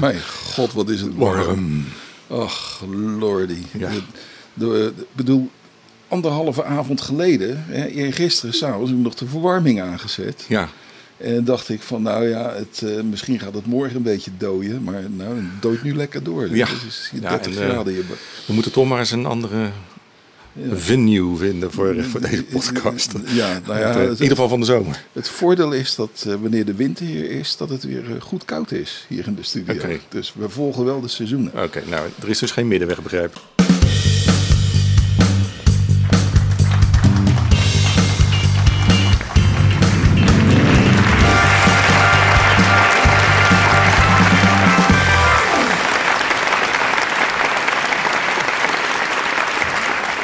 Mijn god, wat is het warm. Ach, lordy. Ja. De- de- Ik bedoel, anderhalve avond geleden, hè, gisteren s'avonds, heb ik nog de verwarming aangezet. Ja, En dacht ik van, nou ja, het, eh, misschien gaat het morgen een beetje dooien. Maar nou, het dooit nu lekker door. Ja. Het is hier Ja, 30 en, eh, graden we moeten toch maar eens een andere venue vinden voor, voor deze podcast. Ja, nou ja, Want, eh, in ieder geval van de zomer. het voordeel is dat eh, wanneer de winter hier is, dat het weer eh, goed koud is hier in de studio. Dus we volgen wel de seizoenen. Oké, nou, er is dus geen middenweg, begrijp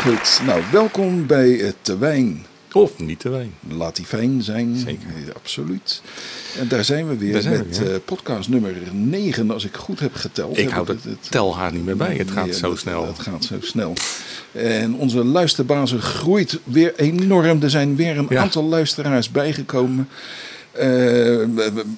Goed, nou welkom bij het Te Wijn. Of niet te wijn. Laat die fijn zijn. Zeker. Absoluut. En daar zijn we weer we met weer. eh, podcast nummer 9, als ik goed heb geteld. Ik Heb hou het- de het- telhaar niet meer bij. Het gaat Nee, zo snel. Het gaat zo snel. En onze luisterbasis groeit weer enorm. Er zijn weer een Ja. aantal luisteraars bijgekomen. Eh,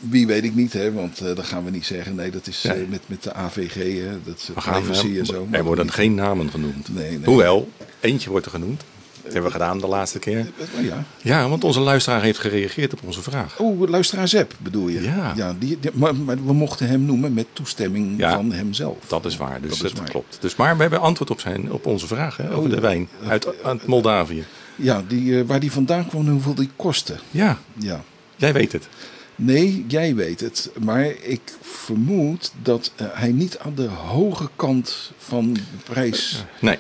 wie weet ik niet, hè, want dat gaan we niet zeggen. Nee, dat is eh, met, met de AVG, hè, dat is privacy en zo. er worden geen namen genoemd. Nee, nee. Hoewel, eentje wordt er genoemd. Dat hebben we gedaan de laatste keer. Oh, ja. Ja, want onze luisteraar heeft gereageerd op onze vraag. Oh, luisteraar Zep bedoel je? Ja. die, die- maar, maar we mochten hem noemen met toestemming Ja. van hemzelf. Dat is waar, dus Dat dat, is waar. klopt. Dus, maar we hebben antwoord op, zijn, op onze vraag hè, over ja. de wijn uit, uit Moldavië. Ja, die, waar die vandaan kwam en hoeveel die kostte. Ja, Ja. Jij weet het. Nee, jij weet het. Maar ik vermoed dat eh, hij niet aan de hoge kant van de prijsrange Nee,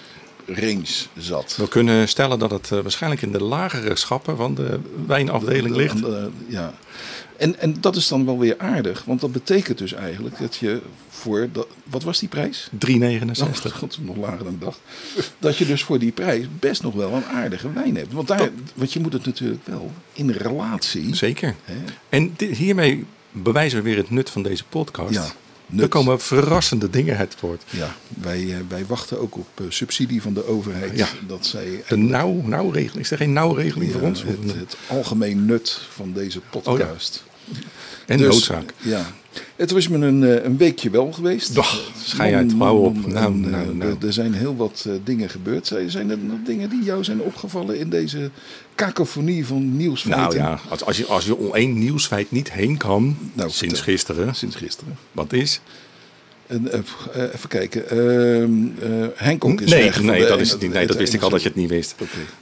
zat. we kunnen stellen dat het eh, waarschijnlijk in de lagere schappen van de wijnafdeling ligt. Ja. En, en dat is dan wel weer aardig, want dat betekent dus eigenlijk dat je voor... Dat, wat was die prijs? 3,69. Oh, God, nog lager dan ik dacht. Dat je dus voor die prijs best nog wel een aardige wijn hebt. Want, daar, want je moet het natuurlijk wel in relatie... Zeker. Hè? En hiermee bewijzen we weer het nut van deze podcast. Ja, Er komen verrassende dingen uit voort. Ja, wij, eh, wij wachten ook op eh, subsidie van de overheid. Ja. Dat zij De nauw, nauwregeling. Is er geen nauwregeling ja, voor ons? het, het algemeen nut van deze podcast. En Dus, noodzaak. Ja. Het was me een, eh, een weekje wel geweest. Doch, schei uit, hou op. Nou, eh, nou, nou. Er, er zijn heel wat eh, dingen gebeurd. Zijn er nog dingen die jou zijn opgevallen in deze kakofonie van nieuwsfeiten? Nou ja, als, als, je, als je om één nieuwsfeit niet heen kan, Nou, sinds gisteren, Sinds gisteren. wat is? En, eh, eh, even kijken. Hancock is Nee, nee, dat, is het niet. nee dat wist ik al dat je het niet wist.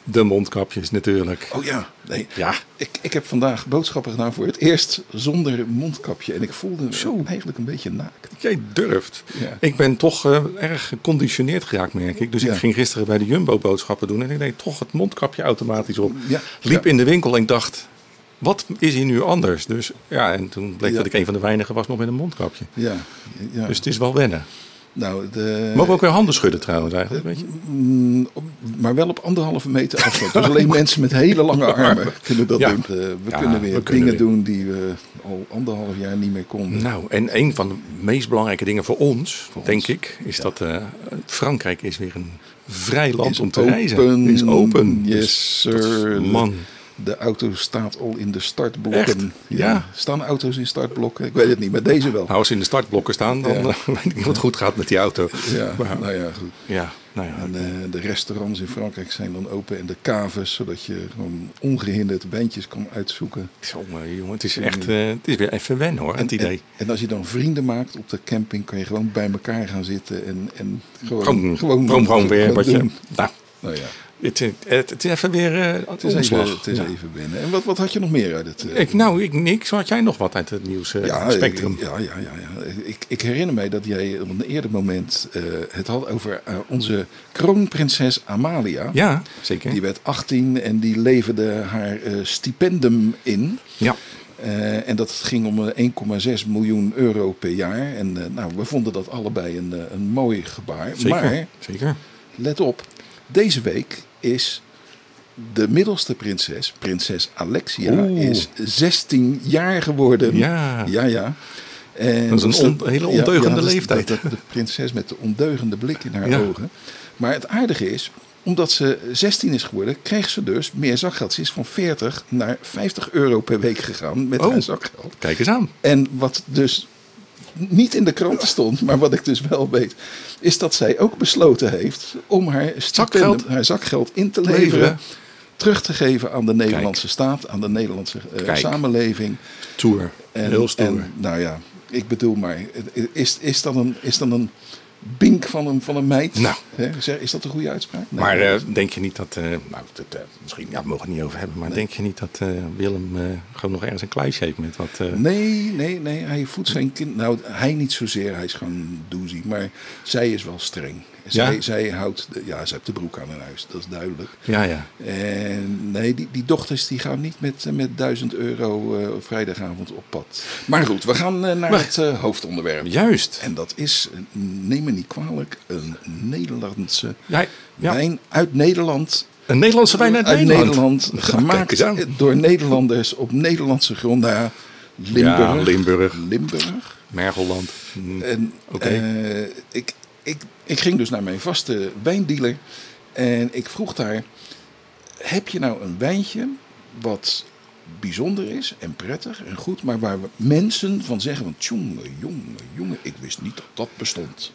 De mondkapjes natuurlijk. Oh ja, nee. Ja, Ik, ik heb vandaag boodschappen gedaan voor het eerst zonder mondkapje. En ik voelde me Zo. eigenlijk een beetje naakt. jij durft. Ja. Ik ben toch erg geconditioneerd geraakt, merk ik. Dus Ja. ik ging gisteren bij de Jumbo boodschappen doen. En ik deed toch het mondkapje automatisch op. Ja. Liep in de winkel en ik dacht, wat is hier nu anders? Dus ja, en toen bleek Ja. dat ik een van de weinigen was nog met een mondkapje. Ja, ja. Dus het is wel wennen. nou, de, Mogen we ook weer handen schudden trouwens eigenlijk, weet je? Mm, op- maar wel op anderhalve meter afstand. Dus alleen mensen met hele lange armen kunnen dat Ja. doen. Eh, we Ja, kunnen weer we kunnen dingen weer. doen die we al anderhalf jaar niet meer konden. Nou, en een van de meest belangrijke dingen voor ons, Voor denk ons, ik, is dat eh, Frankrijk is weer een vrij land Is om te open. reizen. Is open. Yes, Dus sir. man. De auto staat al in de startblokken. Ja. Staan auto's in startblokken? Ik weet het niet, maar deze wel. Nou, als ze in de startblokken staan, dan Ja. eh, weet ik niet wat goed gaat met die auto. Ja, Maar- nou ja, goed. ja, nou ja. En eh, de restaurants in Frankrijk zijn dan open en de caves, zodat je gewoon ongehinderd wijntjes kan uitzoeken. Jongen, jongen, het is echt, eh, het is weer even wennen hoor, het idee. En, en als je dan vrienden maakt op de camping, kan je gewoon bij elkaar gaan zitten en, en gewoon, Gewoon, gewoon, gewoon, weer wat je... Nou, Nou ja, het, is- het, het is even weer eh het is, omslag. even, het is Ja. even binnen. En wat, wat had je nog meer uit het... eh, Ik, nou, ik niks. Had jij nog wat uit het nieuws eh, ja, spectrum? ik- Ja, ja, ja. ja. Ik, ik herinner mij dat jij op een eerder moment het had over onze kroonprinses Amalia. Ja, zeker. Die werd 18 en die leverde haar stipendum in. Ja. En dat ging om eh, 1,6 miljoen euro per jaar. En nou, we vonden dat allebei een, een mooi gebaar. Zeker. Maar zeker. let op, deze week is de middelste prinses, prinses Alexia, Oeh. is 16 jaar geworden. Ja. ja. ja. En Dat is een hele ondeugende leeftijd. De, prinses met de ondeugende blik in haar Ja. ogen. Maar het aardige is, omdat ze 16 is geworden, kreeg ze dus meer zakgeld. Ze is van 40 naar 50 euro per week gegaan met Oh. haar zakgeld. Kijk eens aan. En wat dus niet in de krant stond, maar wat ik dus wel weet, is dat zij ook besloten heeft om haar Zakgeld. haar zakgeld in te leveren, Leveren. terug te geven aan de Nederlandse staat, aan de Nederlandse eh, samenleving. Tour. En, Heel stoer. en, nou ja, ik bedoel maar, is, is, dat een, is dat een bink van een, van een meid? Nou. Is dat een goede uitspraak? Nee. Maar eh, denk je niet dat, eh, nou, dat, eh, misschien, ja, we mogen het niet over hebben, maar denk je niet dat Willem gewoon nog ergens een kluisje heeft met wat... Nee, nee, nee. Hij voedt zijn kind. Nou, hij niet zozeer. Hij is gewoon doezie. Maar zij is wel streng. Zij, Ja? zij houdt. De, ja, ze heeft de broek aan haar huis. Dat is duidelijk. Ja, ja. En nee, die, die dochters die gaan niet met, eh, met 1000 euro eh, vrijdagavond op pad. Maar goed, we gaan eh, naar Maar- het hoofdonderwerp. Juist. En dat is, neem me niet kwalijk, een Nederlandse Ja, ja. wijn uit Nederland. Een Nederlandse wijn uit, Nederland. kijk gemaakt door Nederlanders op Nederlandse grond. Ja, Limburg. Limburg. Limburg. Mergelland. Hm. En Oké. ik, ik, ik ging dus naar mijn vaste wijndealer en ik vroeg daar: heb je nou een wijntje wat bijzonder is en prettig en goed, maar waar we mensen van zeggen: van jongen, jongen, jongen, ik wist niet dat dat bestond.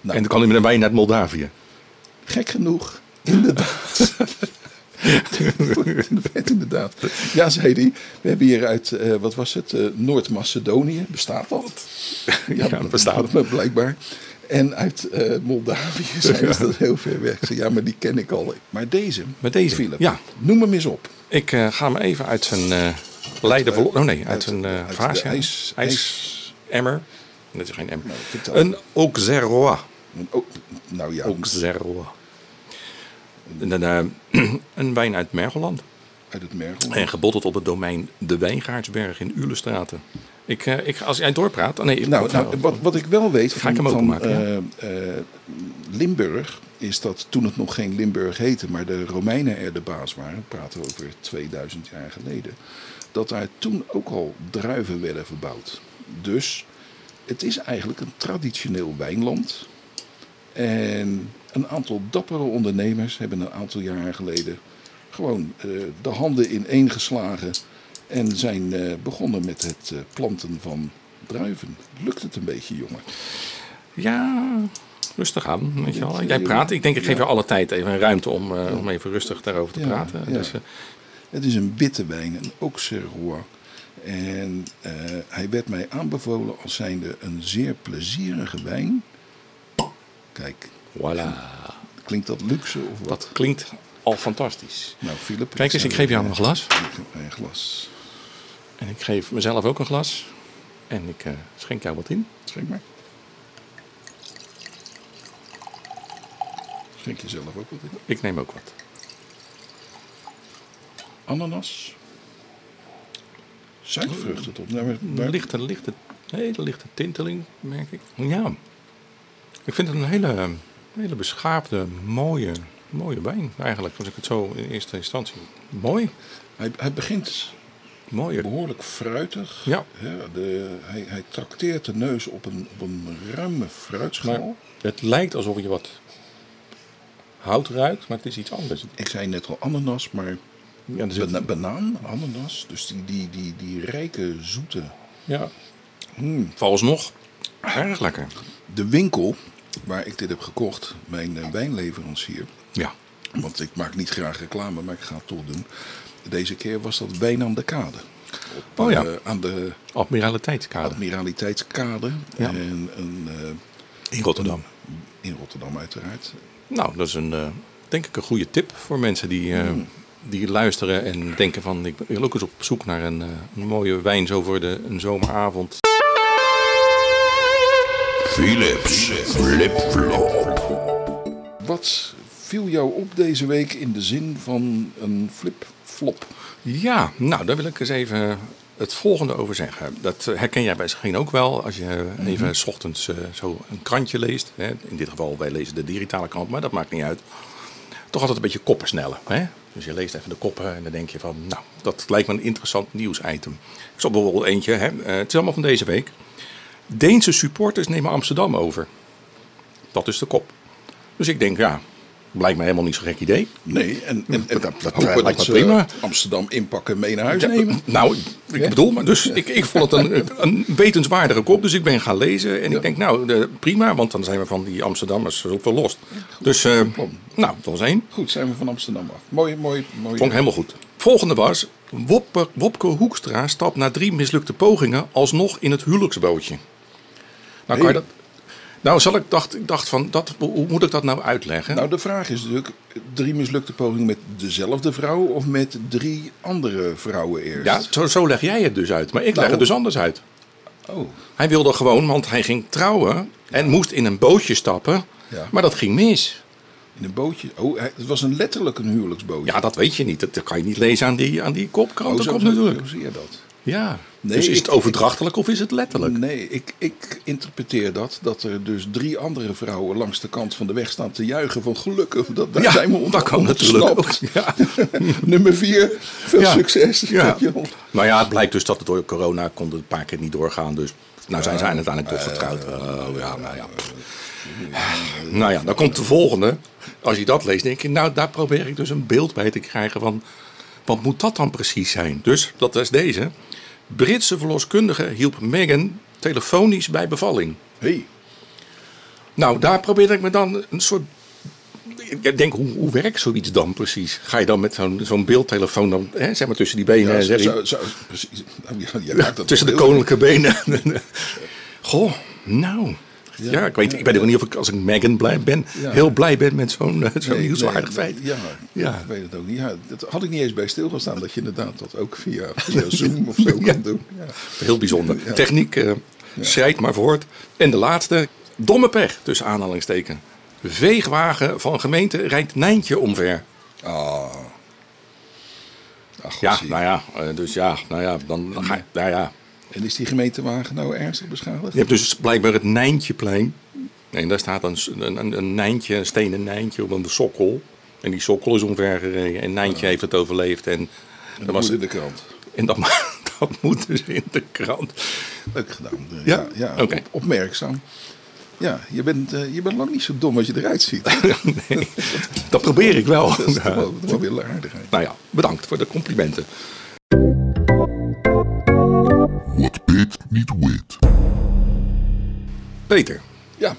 Nou, En dan kan hij met een wijn uit Moldavië. gek genoeg, inderdaad. inderdaad. Ja, zei hij. We hebben hier uit, eh, wat was het, eh, Noord-Macedonië. Bestaat dat? Ja, dat bestaat. Blijkbaar. En uit eh, Moldavië zijn ze dat heel ver weg. Ja, maar die ken ik al. Maar deze, Met deze, Philip, ja. noem hem eens op. Ik eh, ga hem even uit zijn eh Leiden... Uit- Oh nee, uit, uit- zijn eh uit de vaasje. ijs- IJsemmer. Dat is geen M. Nou. Een Auxerrois. Oh, nou ja, Auxerrois. Een, een wijn uit Mergelland. uit het Mergel. En gebotteld op het domein De Wijngaardsberg in Ulestraten. Ik, eh, ik, als jij doorpraat... Oh nee, Nou, wat- nou, wat, wat ik wel weet Ga ik van, van eh, eh, Limburg is dat toen het nog geen Limburg heette, maar de Romeinen er de baas waren, we praten over 2000 jaar geleden, dat daar toen ook al druiven werden verbouwd. Dus het is eigenlijk een traditioneel wijnland. En een aantal dappere ondernemers hebben een aantal jaren geleden gewoon de handen ineengeslagen en zijn eh, begonnen met het eh, planten van druiven. Lukt het een beetje, jongen? Ja, rustig aan. Weet je wel. Jij praat. Ik denk, ik geef je alle tijd even een ruimte om, eh, om even rustig daarover te Ja, praten. ja. Dus, Het is een witte wijn, een Auxerrois. En hij werd mij aanbevolen als zijnde een zeer plezierige wijn. Kijk, voilà. klinkt dat luxe of wat? Dat klinkt al fantastisch. Nou, Philip. Kijk eens, ik geef jou een glas. Ik geef mij een glas. En ik geef mezelf ook een glas. En ik eh, schenk jou wat in. Schenk maar. Schenk jezelf ook wat in. Ik neem ook wat. Ananas. Suikervruchten tot. Nou, maar- Een maar- lichte, lichte, hele lichte tinteling, merk ik. Ja. Ik vind het een hele, hele beschaafde, mooie, mooie wijn eigenlijk. Als ik het zo in eerste instantie... Mooi. hij, hij begint Mooie. behoorlijk fruitig. Ja. Ja, de, hij, hij trakteert de neus op een, op een ruime fruitschaal. Het lijkt alsof je wat hout ruikt, maar het is iets anders. Ik zei net al ananas, maar Ja, er zit- bana- banaan, ananas. Dus die, die, die, die rijke, zoete. ja. Hmm. Vooralsnog erg lekker. De winkel waar ik dit heb gekocht, mijn eh, wijnleverancier. Ja. Want ik maak niet graag reclame, maar ik ga het toch doen. Deze keer was dat Wijn aan de Kade. Op, Oh ja. eh, aan de Admiraliteitskade Admiraliteitskade. Ja. En een, eh, in Rotterdam. in Rotterdam uiteraard. Nou, dat is een, eh, denk ik een goede tip voor mensen die, eh, die luisteren en denken van... ik wil ook eens op zoek naar een, een mooie wijn zo voor de, een zomeravond. Philips Flip-Flop. Wat viel jou op deze week in de zin van een flip-flop? Ja, nou, daar wil ik eens even het volgende over zeggen. Dat herken jij misschien ook wel als je even 's ochtends eh, zo een krantje leest. Hè. In dit geval, wij lezen de digitale krant, maar dat maakt niet uit. Toch altijd een beetje koppen snellen. Hè? Dus je leest even de koppen en dan denk je van, nou, dat lijkt me een interessant nieuwsitem. Ik zal bijvoorbeeld eentje, hè. eh, het is allemaal van deze week. Deense supporters nemen Amsterdam over. Dat is de kop. Dus ik denk, ja, Blijkt mij helemaal niet zo'n gek idee. Nee, en, en, en Dat- dat hopen lijkt dat me prima. Amsterdam inpakken en mee naar huis Ja, nemen. nou, ik bedoel, maar dus ik, ik vond het een, een wetenswaardige kop. Dus ik ben gaan lezen. En ik denk, nou, de- prima. Want dan zijn we van die Amsterdammers ook verlost. Dus, eh, nou, dat was één. Goed, zijn we van Amsterdam af. Mooi, mooi, mooi. Vond ik helemaal goed. Volgende was, Wopke, Wopke Hoekstra stapt na drie mislukte pogingen alsnog in het huwelijksbootje. Nou, kan je dat... Nou, zal ik dacht, ik dacht van, dat, hoe moet ik dat nou uitleggen? Nou, de vraag is natuurlijk, drie mislukte pogingen met dezelfde vrouw of met drie andere vrouwen eerst? ja, zo, zo leg jij het dus uit. Maar ik leg Nou. het dus anders uit. Oh, Hij wilde gewoon, want hij ging trouwen en moest in een bootje stappen. Ja. Maar dat ging mis. in een bootje. Oh, het was een letterlijk een huwelijksbootje. Ja, dat weet je niet. Dat, kan je niet lezen aan die, aan die kop, oh, zo, natuurlijk. zo zie je dat. Ja. Nee, dus is het overdrachtelijk of is het letterlijk? Nee, ik, ik interpreteer dat, dat er dus drie andere vrouwen langs de kant van de weg staan te juichen van gelukkig. Dat, daar ja, zijn we dat kan natuurlijk ook. Ja. Nummer vier, veel Ja. succes. Ja. Nou ja, het blijkt dus dat het door corona kon een paar keer niet doorgaan. Dus nou zijn ze uiteindelijk toch getrouwd. Oh, ja, nou ja. Nou ja, dan komt de volgende. Als je dat leest, denk je, nou daar probeer ik dus een beeld bij te krijgen van... Wat moet dat dan precies zijn? Dus, dat is deze. Britse verloskundige hielp Meghan telefonisch bij bevalling. Hey, Nou, daar probeer ik me dan een soort. Ik denk, hoe, hoe werkt zoiets dan precies? Ga je dan met zo'n zo'n beeldtelefoon dan, hè, zeg maar tussen die benen, ja, en zo, zeg zo, zo- precies. Ja, tussen de koninklijke benen. Goh, nou. Ja, ik weet, ik weet helemaal niet of ik als ik Meghan blij ben, Ja. heel blij ben met zo'n eh, zo'n Nee, nieuwswaardig nee, feit. Ja, Ja. ik weet het ook niet. Ja, dat had ik niet eens bij stilgestaan dat je inderdaad dat ook via, via Zoom of zo Ja. kan doen. Ja. Heel bijzonder. Techniek eh schrijdt maar voort. En de laatste, domme pech, tussen aanhalingsteken. Veegwagen van gemeente rijdt Nijntje omver. Ah. Ach, Ja, nou ja, eh, dus ja, nou ja, dan, dan ga je, nou ja. En is die gemeentewagen nou ernstig beschadigd? Je hebt dus blijkbaar het Nijntjeplein. En daar staat een, een, een, Nijntje, een stenen Nijntje op een sokkel. En die sokkel is omvergereden. En Nijntje heeft het overleefd. En, Dat dat, was in de krant. en dat, dat moet dus in de krant. Leuk gedaan. Ja? ja, ja op- opmerkzaam. Ja, je bent, eh, je bent lang niet zo dom als je eruit ziet. Nee, dat probeer ik wel. Dat is toch wel weer aardigheid. Nou ja, bedankt voor de complimenten. Niet. Peter, Ja,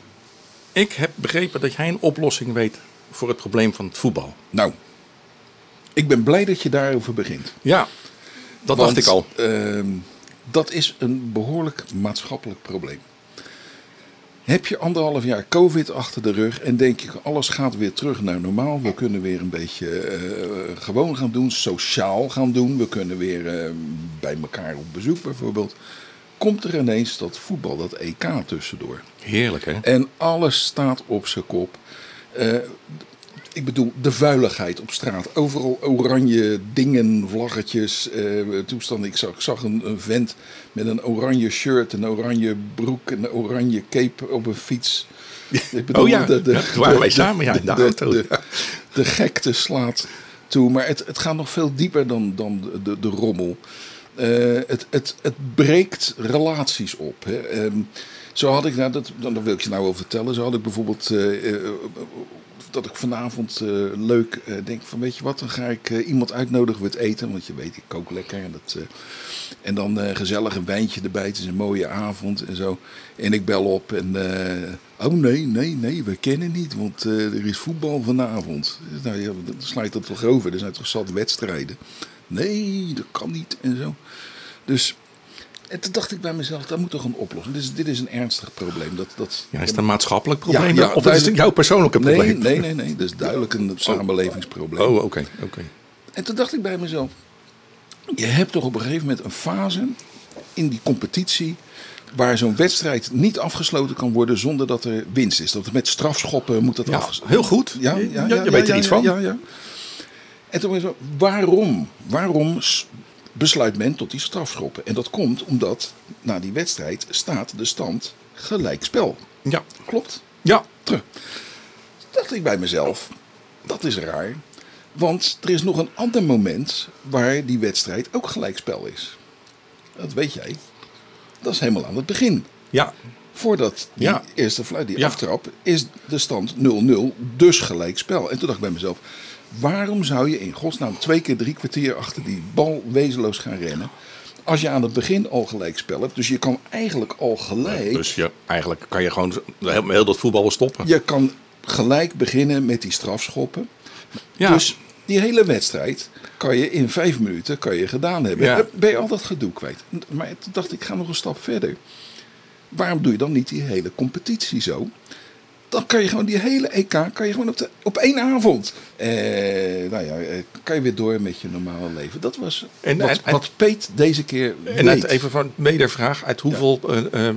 ik heb begrepen dat jij een oplossing weet voor het probleem van het voetbal. nou. Ik ben blij dat je daarover begint. Ja, dat Want, dacht ik al. ehm, dat is een behoorlijk maatschappelijk probleem. Heb je anderhalf jaar COVID achter de rug en denk je alles gaat weer terug naar normaal. We kunnen weer een beetje eh, gewoon gaan doen, sociaal gaan doen. We kunnen weer eh, bij elkaar op bezoek bijvoorbeeld. Komt er ineens dat voetbal, dat EK tussendoor. Heerlijk, hè? En alles staat op zijn kop. Eh, ik bedoel, de vuiligheid op straat. Overal oranje dingen, vlaggetjes, eh, toestanden. Ik zag, ik zag een, een vent met een oranje shirt, een oranje broek, een oranje cape op een fiets. Ik bedoel, Oh ja, ja, toen waren wij samen, ja, in de auto. De, de gekte slaat toe. Maar het, het gaat nog veel dieper dan, dan de, de, de rommel. Eh, het, het, het breekt relaties op. Hè. Ehm, zo had ik, nou, dat, dan wil ik je nou wel vertellen. Zo had ik bijvoorbeeld eh, eh, dat ik vanavond leuk denk van weet je wat, dan ga ik iemand uitnodigen voor het eten. Want je weet, ik kook lekker. En, dat, en dan gezellig een wijntje erbij. Het is een mooie avond en zo. En ik bel op en oh nee, nee, nee, we kennen niet. Want er is voetbal vanavond. Nou ja, dan sla dat toch over. Er zijn toch zat wedstrijden. Nee, dat kan niet en zo. Dus en toen dacht ik bij mezelf, dat moet toch een oplossing. Dit is, dit is een ernstig probleem. Dat, dat, Ja, is het een maatschappelijk probleem? Ja, ja, of is het jouw persoonlijke nee, probleem? nee, nee, nee. Dat is duidelijk een samenlevingsprobleem. Oh, oké, oké. En toen dacht ik bij mezelf, je hebt toch op een gegeven moment een fase in die competitie waar zo'n wedstrijd niet afgesloten kan worden zonder dat er winst is. Dat met strafschoppen moet dat Ja, afgesloten heel goed. Ja, ja, je- ja, je weet er iets van. Ja, ja. En toen was ik waarom? Waarom besluit men tot die strafschoppen? En dat komt omdat na die wedstrijd staat de stand gelijkspel. Ja. Klopt? Ja. Terug. Toen dacht ik bij mezelf, dat is raar. Want er is nog een ander moment waar die wedstrijd ook gelijkspel is. Dat weet jij. Dat is helemaal aan het begin Ja. Voordat die Ja. eerste fluit, die Ja. aftrap, is de stand 0-0, dus gelijk spel. En toen dacht ik bij mezelf, waarom zou je in godsnaam twee keer drie kwartier achter die bal wezenloos gaan rennen? Als je aan het begin al gelijk spel hebt, dus je kan eigenlijk al gelijk... Dus je, eigenlijk kan je gewoon heel, heel dat voetballen stoppen. Je kan gelijk beginnen met die strafschoppen. Ja. Dus die hele wedstrijd kan je in vijf minuten kan je gedaan hebben. Ja. Ben je al dat gedoe kwijt. Maar toen dacht ik, ik ga nog een stap verder. Waarom doe je dan niet die hele competitie zo? Dan kan je gewoon die hele EK kan je gewoon op, de, op één avond. Eh, nou ja, eh, kan je weer door met je normale leven. Dat was En- wat, en- wat Peet deze keer En uit, even van wedervraag, uit hoeveel eh, eh,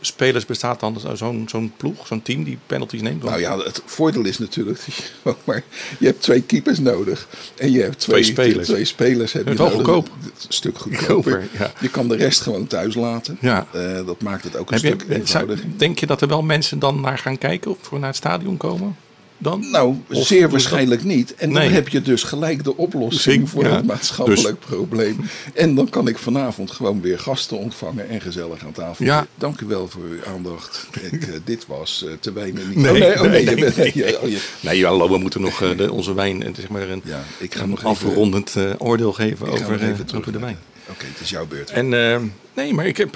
spelers bestaat dan zo'n zo'n ploeg, zo'n team die penalties neemt? Nou ja, het voordeel is natuurlijk je maar je hebt twee keepers nodig en je hebt twee, Twee spelers. Twee spelers heb je wel goedkoop. Een stuk goedkoper. Ja. Je kan de rest gewoon thuis laten. Ja. Eh, dat maakt het ook een Heb je, stuk zou- eenvoudiger. denk je dat er wel mensen dan naar gaan kijken of voor naar het stadion komen? Dan? Nou, Of- zeer waarschijnlijk niet. En dan Nee. heb je dus gelijk de oplossing voor ja. het maatschappelijk Dus- probleem. En dan kan ik vanavond gewoon weer gasten ontvangen en gezellig aan tafel. Ja. Dank u wel voor uw aandacht. Ik, eh, dit was eh, te weinig niet. Nee, oh nee, oh nee, nee, je nee, bent- nee. ja, oh, je- Nee, hallo, we moeten nog eh, de, onze wijn, eh, zeg maar, een, Ja, ik ga een nog even- afrondend oordeel geven over, even over de wijn. Oké, het is jouw beurt. En nee, maar ik heb,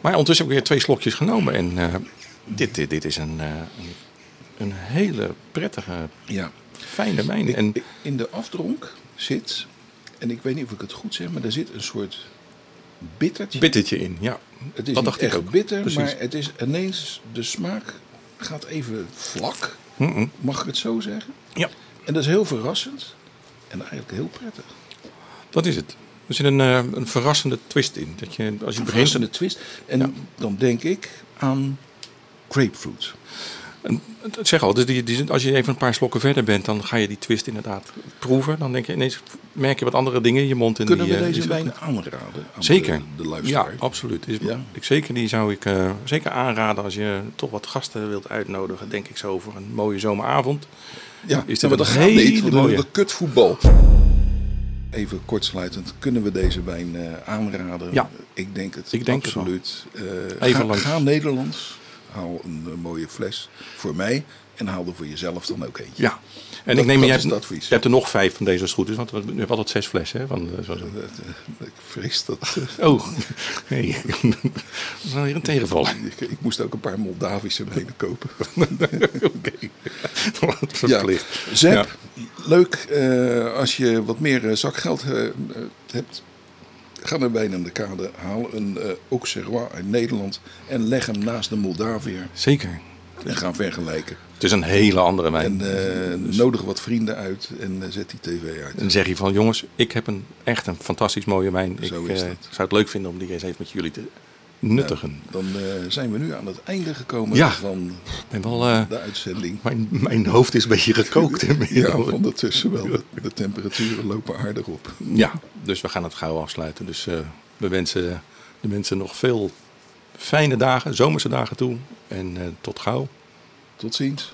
maar ondertussen heb ik weer twee slokjes genomen en dit, dit, dit is een, een, hele prettige, Ja. fijne wijn. Ik- En ik- in de afdronk zit, en ik weet niet of ik het goed zeg, maar er zit een soort bittertje. bittertje in, ja. het is dat niet dacht ik echt ook. bitter, Precies. maar het is ineens, de smaak gaat even vlak, mag ik het zo zeggen. Ja, En dat is heel verrassend en eigenlijk heel prettig. dat is het. Er zit een, eh, een verrassende twist in. Dat je, als je Een begint, verrassende twist. En dan denk ik aan grapefruit. Zeg al, dus die, die, als je even een paar slokken verder bent, dan ga je die twist inderdaad proeven. Dan denk je ineens, merk je wat andere dingen in je mond. En Kunnen die, we eh, deze die- wijn aanraden aan Zeker. de, de Ja, absoluut. Is, Ja. Ik, zeker, die zou ik eh, zeker aanraden als je toch wat gasten wilt uitnodigen. Denk ik zo voor een mooie zomeravond. Ja, Is maar dat gaat hele niet, want de kutvoetbal. Even kortsluitend, kunnen we deze wijn eh, aanraden? Ja. Ik denk het Ik denk het absoluut. Even ga, langs. ga Nederlands, haal een eh, mooie fles voor mij en haal er voor jezelf dan ook eentje. Ja. En Dat- ik neem, dat jij hebt, je hebt er nog vijf van deze als het goed is, want we hebben altijd zes flessen. Hè, van, eh, zo, zo. Eh, Ik vrees dat... Oh, nee. dat is wel weer een tegenvaller. ik, ik moest ook een paar Moldavische wijnen kopen. Oké, Ja. Zep, leuk als je wat meer zakgeld hebt. Ga naar Wijn aan de Kade, haal een eh Auxerrois uit Nederland en leg hem naast de Moldaviër. Zeker. En ga vergelijken. Het is een hele andere wijn. En eh, nodig wat vrienden uit en eh, zet die tv uit. Dan zeg je van jongens, ik heb een echt een fantastisch mooie wijn. Ik Zo is dat. zou het leuk vinden om die eens even met jullie te nuttigen. Dan eh, zijn we nu aan het einde gekomen Ja. van ben wel, eh, de uitzending. mijn, mijn hoofd is een beetje gekookt. Ja, ondertussen wel. De, de temperaturen lopen aardig op. ja, dus we gaan het gauw afsluiten. Dus eh, we wensen de mensen nog veel fijne dagen, zomerse dagen toe. En tot gauw. Tot ziens.